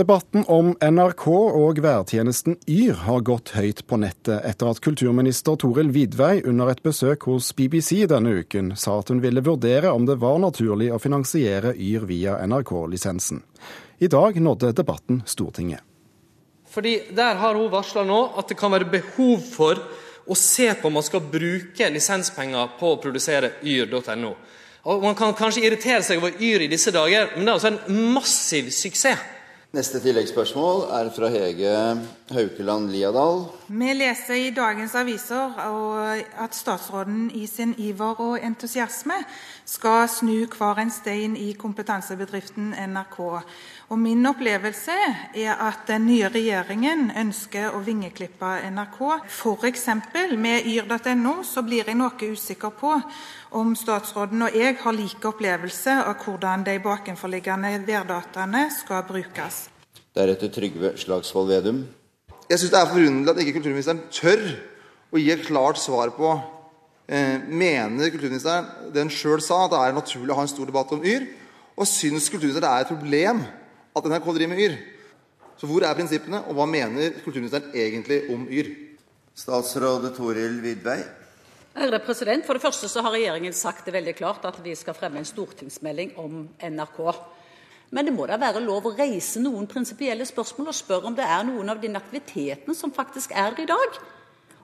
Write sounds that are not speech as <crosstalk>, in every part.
Debatten om NRK og værtjenesten Yr har gått høyt på nettet etter at kulturminister Toril Vidvei under et besøk hos BBC denne uken sa at hun ville vurdere om det var naturlig å finansiere Yr via NRK-lisensen. I dag nådde debatten Stortinget. Fordi Der har hun varsla nå at det kan være behov for å se på om man skal bruke lisenspenger på å produsere yr.no. Man kan kanskje irritere seg over Yr i disse dager, men det er altså en massiv suksess. Neste tilleggsspørsmål er fra Hege Haukeland Liadal. Vi leser i dagens aviser at statsråden i sin iver og entusiasme skal snu hver en stein i kompetansebedriften NRK. Og Min opplevelse er at den nye regjeringen ønsker å vingeklippe NRK. F.eks. med yr.no så blir jeg noe usikker på om statsråden og jeg har like opplevelse av hvordan de bakenforliggende værdataene skal brukes. Deretter Trygve Slagsvold Vedum. Jeg syns det er forunderlig at ikke kulturministeren tør å gi et klart svar på eh, Mener kulturministeren det hun sjøl sa, at det er naturlig å ha en stor debatt om Yr? Og syns kulturministeren det er et problem at NRK driver med Yr. Så hvor er prinsippene, og hva mener kulturministeren egentlig om Yr? Statsråd Toril Vidvei. For det første så har regjeringen sagt det veldig klart at vi skal fremme en stortingsmelding om NRK. Men det må da være lov å reise noen prinsipielle spørsmål og spørre om det er noen av de aktiviteten som faktisk er i dag,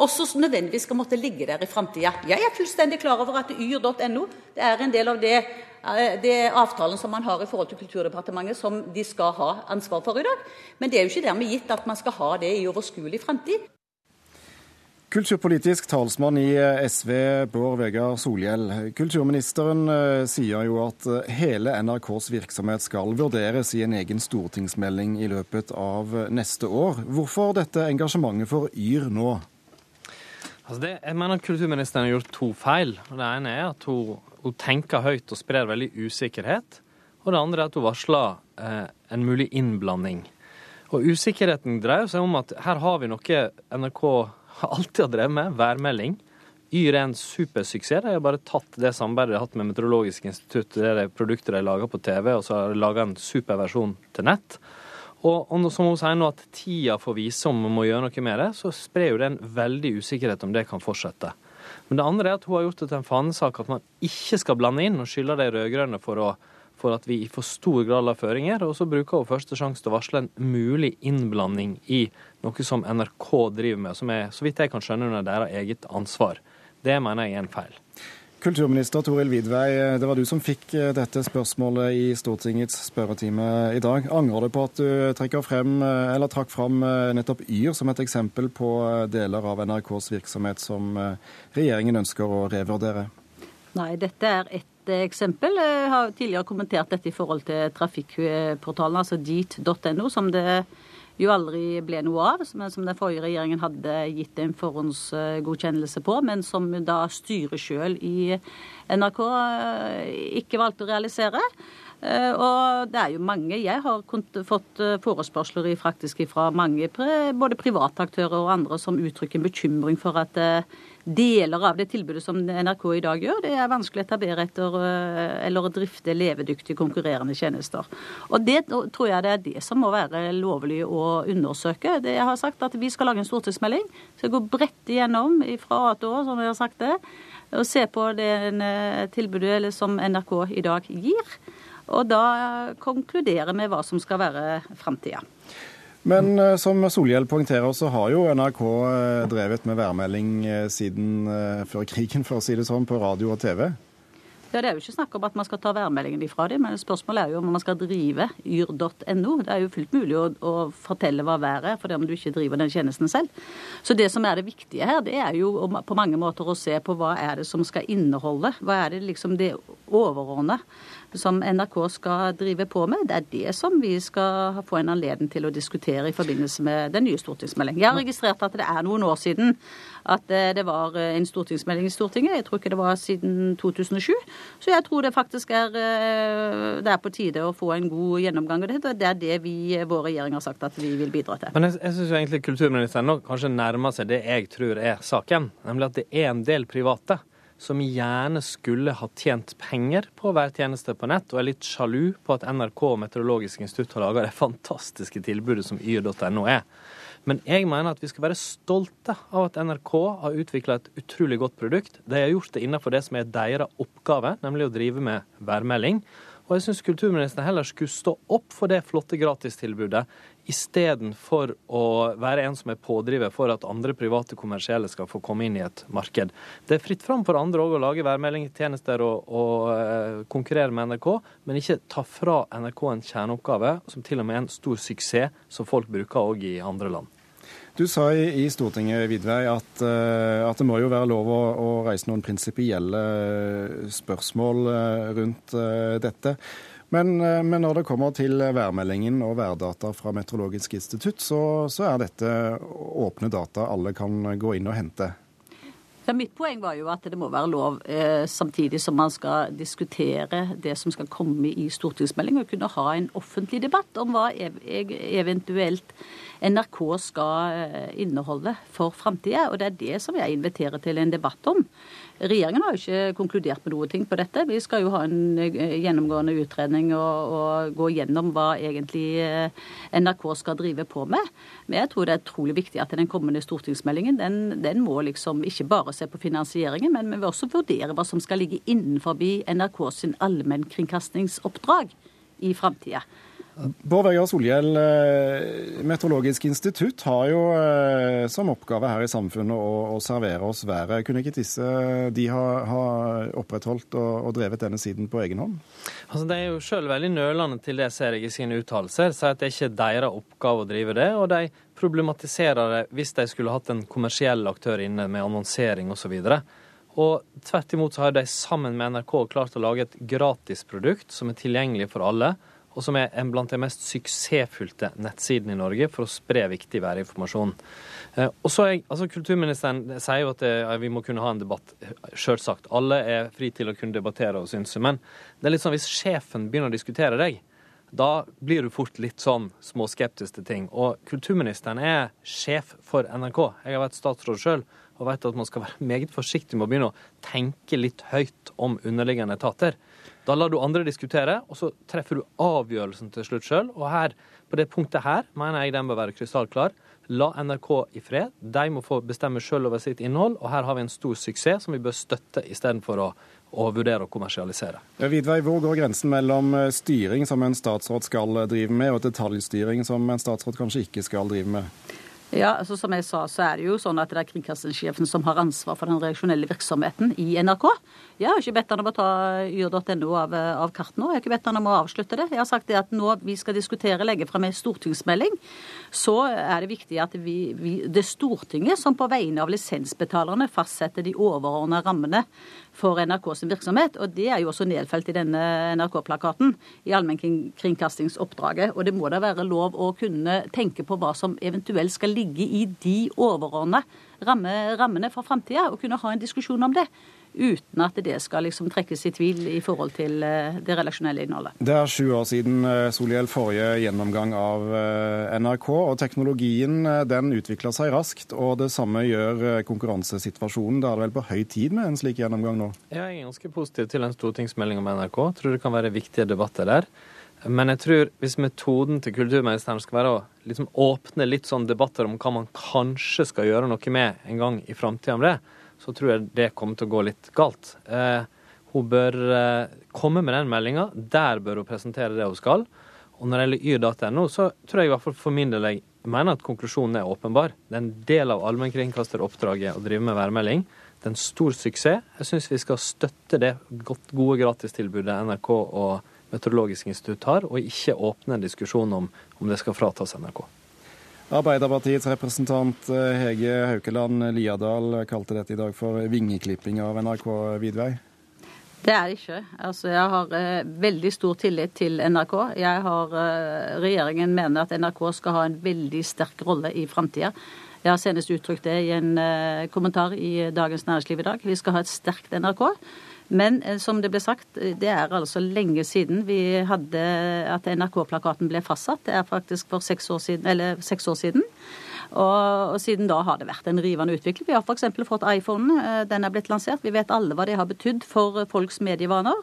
også nødvendigvis skal måtte ligge der i framtida. Jeg er fullstendig klar over at yr.no er en del av det Eh, det avtalen som man har i forhold til Kulturdepartementet, som de skal ha ansvar for i dag. Men det er jo ikke dermed gitt at man skal ha det i overskuelig fremtid. Kulturpolitisk talsmann i eh, SV, Bård Vegar Solhjell. Kulturministeren eh, sier jo at hele NRKs virksomhet skal vurderes i en egen stortingsmelding i løpet av neste år. Hvorfor dette engasjementet for Yr nå? Altså det, jeg mener Kulturministeren har gjort to feil. Det ene er at hun hun tenker høyt og sprer veldig usikkerhet. Og det andre er at hun varsler eh, en mulig innblanding. Og usikkerheten dreier seg om at her har vi noe NRK alltid har drevet med, værmelding. Yr er en supersuksess. De har bare tatt det samarbeidet de har hatt med Meteorologisk institutt, det er produktet de lager på TV, og så har de laga en superversjon til nett. Og, og, som hun sier nå at tida får vise om vi må gjøre noe med det, så sprer jo det en veldig usikkerhet om det kan fortsette. Men det andre er at hun har gjort det til en fanesak at man ikke skal blande inn, og skylde de rød-grønne for, for, at vi i for stor grad la føringer. Og så bruker hun første sjanse til å varsle en mulig innblanding i noe som NRK driver med, som er, så vidt jeg kan skjønne, under deres eget ansvar. Det mener jeg er en feil. Kulturminister Toril Vidvei, det var du som fikk eh, dette spørsmålet i Stortingets spørretime i dag. Angrer du på at du frem, eh, eller trakk fram eh, nettopp Yr som et eksempel på deler av NRKs virksomhet som regjeringen ønsker å revurdere? Nei, dette er ett eksempel. Jeg har tidligere kommentert dette i forhold til trafikkportalen, altså dit.no, som det jo aldri ble noe av, men som den forrige regjeringen hadde gitt en forhåndsgodkjennelse på, men som da styret sjøl i NRK eh, ikke valgte å realisere. Eh, og det er jo mange Jeg har fått eh, forespørsler faktisk fra mange, både private aktører og andre, som uttrykker en bekymring for at deler av det tilbudet som NRK i dag gjør, det er vanskelig å etablere etter eller drifte levedyktige konkurrerende tjenester. Og det tror jeg det er det som må være lovlig å undersøke. Det jeg har sagt at Vi skal lage en stortingsmelding. Skal gå bredt igjennom fra A til Å, som vi har sagt det. Og se på det tilbudet som NRK i dag gir. Og da konkludere med hva som skal være framtida. Men eh, som Solhjell poengterer, så har jo NRK eh, drevet med værmelding eh, siden før krigen, for å si det sånn, på radio og TV? Ja, Det er jo ikke snakk om at man skal ta værmeldingen ifra dem, men spørsmålet er jo om man skal drive yr.no. Det er jo fullt mulig å, å fortelle hva været er, for det om du ikke driver den tjenesten selv. Så det som er det viktige her, det er jo på mange måter å se på hva er det som skal inneholde. Hva er det liksom det overordnede som NRK skal drive på med. Det er det som vi skal få en anledning til å diskutere i forbindelse med den nye stortingsmeldingen. Jeg har registrert at det er noen år siden at eh, det var eh, en stortingsmelding i Stortinget. Jeg tror ikke det var siden 2007. Så jeg tror det faktisk er, eh, det er på tide å få en god gjennomgang av det. Det er det vi, vår regjering har sagt at vi vil bidra til. Men jeg, jeg syns egentlig kulturministeren nå kanskje nærmer seg det jeg tror er saken, nemlig at det er en del private som gjerne skulle ha tjent penger på værtjenester på nett, og er litt sjalu på at NRK og Meteorologisk institutt har laga det fantastiske tilbudet som yr.no er. Men jeg mener at vi skal være stolte av at NRK har utvikla et utrolig godt produkt. De har gjort det innenfor det som er deres oppgave, nemlig å drive med værmelding. Og jeg syns kulturministeren heller skulle stå opp for det flotte gratistilbudet, istedenfor å være en som er pådriver for at andre private kommersielle skal få komme inn i et marked. Det er fritt fram for andre òg å lage værmeldingstjenester og, og uh, konkurrere med NRK, men ikke ta fra NRK en kjerneoppgave som til og med er en stor suksess som folk bruker òg i andre land. Du sa i, Stortinget Vidvei, at, uh, at, det må jo være lov å, å reise noen prinsipielle spørsmål uh, rundt dette. Men, men, når det kommer til værmeldingen og værdata fra Meteorologisk institutt, så, så er dette åpne data alle kan gå inn og hente. Ja, mitt poeng var jo at det må være lov, eh, samtidig som man skal diskutere det som skal komme i stortingsmelding, og kunne ha en offentlig debatt om hva ev eventuelt NRK skal eh, inneholde for framtida. Og det er det som jeg inviterer til en debatt om. Regjeringen har jo ikke konkludert med noe ting på dette. Vi skal jo ha en eh, gjennomgående utredning og, og gå gjennom hva egentlig eh, NRK skal drive på med. Men jeg tror det er utrolig viktig at den kommende stortingsmeldingen den, den må liksom ikke bare se på finansieringen, men vi vil også vurdere hva som skal ligge innenfor NRK sin allmennkringkastingsoppdrag i framtida. Bård Vegar Solhjell, eh, Meteorologisk institutt har jo eh, som oppgave her i samfunnet å, å servere oss været. Kunne ikke disse de ha, ha opprettholdt og, og, drevet denne siden på egen hånd? Altså, de er jo sjøl veldig nølende til det, ser jeg i sine uttalelser. Sier at det er ikke deres oppgave å drive det. og de problematiserer det hvis de skulle hatt en kommersiell aktør inne med annonsering osv. Og tvert imot så har de sammen med NRK klart å lage et gratisprodukt som er tilgjengelig for alle og som er en blant de mest suksessfylte nettsidene i Norge for å spre viktig værinformasjon. Eh, og så er, altså Kulturministeren sier jo at det, vi må kunne ha en debatt. Selvsagt. Alle er fri til å kunne debattere og synse. Men det er litt sånn hvis sjefen begynner å diskutere deg, da blir du fort litt sånn småskeptisk til ting. Og kulturministeren er sjef for NRK. Jeg har vært statsråd sjøl og vet at man skal være meget forsiktig med å begynne å tenke litt høyt om underliggende etater. Da lar du andre diskutere, og så treffer du avgjørelsen til slutt sjøl. Og her, på det punktet her mener jeg den bør være krystallklar. La NRK i fred. De må få bestemme sjøl over sitt innhold, og her har vi en stor suksess som vi bør støtte istedenfor å, å vurdere å kommersialisere. Vidvei, hvor går grensen mellom eh, styring som en statsråd skal drive med, og detaljstyring som en statsråd kanskje ikke skal drive med? Ja, altså Som jeg sa, så er det jo sånn at det er kringkastingssjefen som har ansvar for den reaksjonelle virksomheten i NRK. Jeg har ikke bedt han om å ta yr.no av, av kart nå. Jeg har ikke bedt han om å avslutte det. Jeg har sagt det at nå vi skal diskutere, legge frem en stortingsmelding, så er det viktig at vi, vi, det er Stortinget som på vegne av lisensbetalerne fastsetter de overordna rammene for NRK sin virksomhet. Og det er jo også nedfelt i denne NRK-plakaten i allmennkringkastingsoppdraget. Og det må da være lov å kunne tenke på hva som eventuelt skal ligge i de overordna rammene for framtida, og kunne ha en diskusjon om det uten at det skal liksom trekkes i tvil i forhold til eh, det relasjonelle innholdet. Det er sju år siden eh, Solhjell forrige gjennomgang av eh, NRK, og teknologien den utvikler seg raskt. og Det samme gjør konkurransesituasjonen. Da er det vel på høy tid med en slik gjennomgang nå? Jeg er ganske positiv til en stortingsmelding om NRK. Jeg tror det kan være viktige debatter der. Men jeg tror hvis metoden til kulturministeren skal være å liksom åpne litt sånn debatter om hva man kanskje skal gjøre noe med en gang i framtida om det, så tror jeg det kommer til å gå litt galt. Eh, hun bør eh, komme med den meldinga. Der bør hun presentere det hun skal. Og når det gjelder yr.no, så tror jeg i hvert fall for min del jeg mener at konklusjonen er åpenbar. Det er en del av allmennkringkasteroppdraget å drive med værmelding. Det er en stor suksess. Jeg syns vi skal støtte det gode gratistilbudet NRK og Meteorologisk institutt har, og ikke åpne en diskusjon om om det skal fratas NRK. Arbeiderpartiets representant eh, Hege Haukeland Liadal kalte dette i dag for vingeklipping av NRK Vidvei. Det er det ikke. Altså, jeg har eh, veldig stor tillit til NRK. Jeg har, eh, regjeringen mener at NRK skal ha en veldig sterk rolle i framtida. Jeg har senest uttrykt det i en eh, kommentar i Dagens Næringsliv i dag. Vi skal ha et sterkt NRK. Men eh, som det ble sagt, eh, det er altså lenge siden vi hadde at NRK-plakaten ble fastsatt. Det er faktisk for seks år siden. Eller seks år siden. Og, og, siden da har det vært en rivende utvikling. Vi har f.eks. fått iPhonen. Eh, den er blitt lansert. Vi vet alle hva det har betydd for folks medievaner.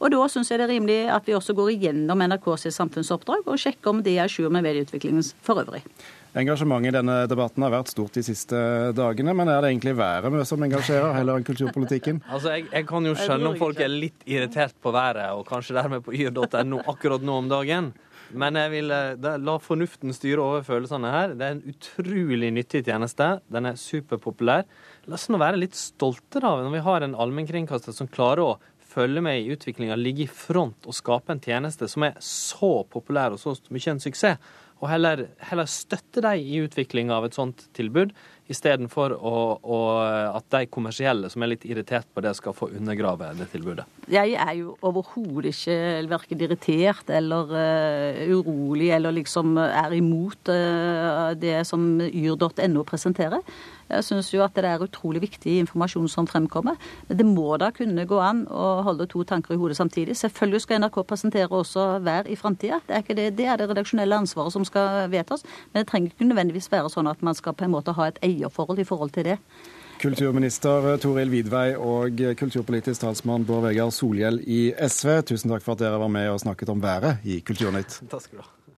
Og da syns jeg det er rimelig at vi også går igjennom NRKs samfunnsoppdrag og sjekker om det er à med medieutviklingen for øvrig. Engasjementet i denne debatten har vært stort de siste dagene, men er det egentlig været som engasjerer, heller enn kulturpolitikken? <laughs> Altså, jeg, jeg, kan jo skjønne om folk er litt irritert på været, og kanskje dermed på yr.no akkurat nå om dagen. Men jeg vil da, la fornuften styre over følelsene her. Det er en utrolig nyttig tjeneste. Den er superpopulær. La oss nå være litt stolte da, når vi har en allmennkringkaster som klarer å følge med i utviklinga, ligge i front og skape en tjeneste som er så populær og så mye en suksess. Og heller, heller støtte dem i utviklinga av et sånt tilbud, istedenfor at de kommersielle som er litt irritert på det, skal få undergrave det tilbudet. Jeg er jo overhodet ikke verken irritert eller uh, urolig eller liksom er imot uh, det som yr.no presenterer. Jeg syns jo at det er utrolig viktig informasjon som fremkommer. Det må da kunne gå an å holde to tanker i hodet samtidig. Selvfølgelig skal NRK presentere også vær i framtida. Det, det, det, er det redaksjonelle ansvaret som skal vedtas. Men det trenger ikke nødvendigvis være sånn at man skal på en måte ha et eierforhold i forhold til det. Kulturminister Toril Vidvei og kulturpolitisk talsmann Bård Vegar Solhjell i SV, tusen takk for at dere var med og snakket om været i Kulturnytt. Takk skal du ha.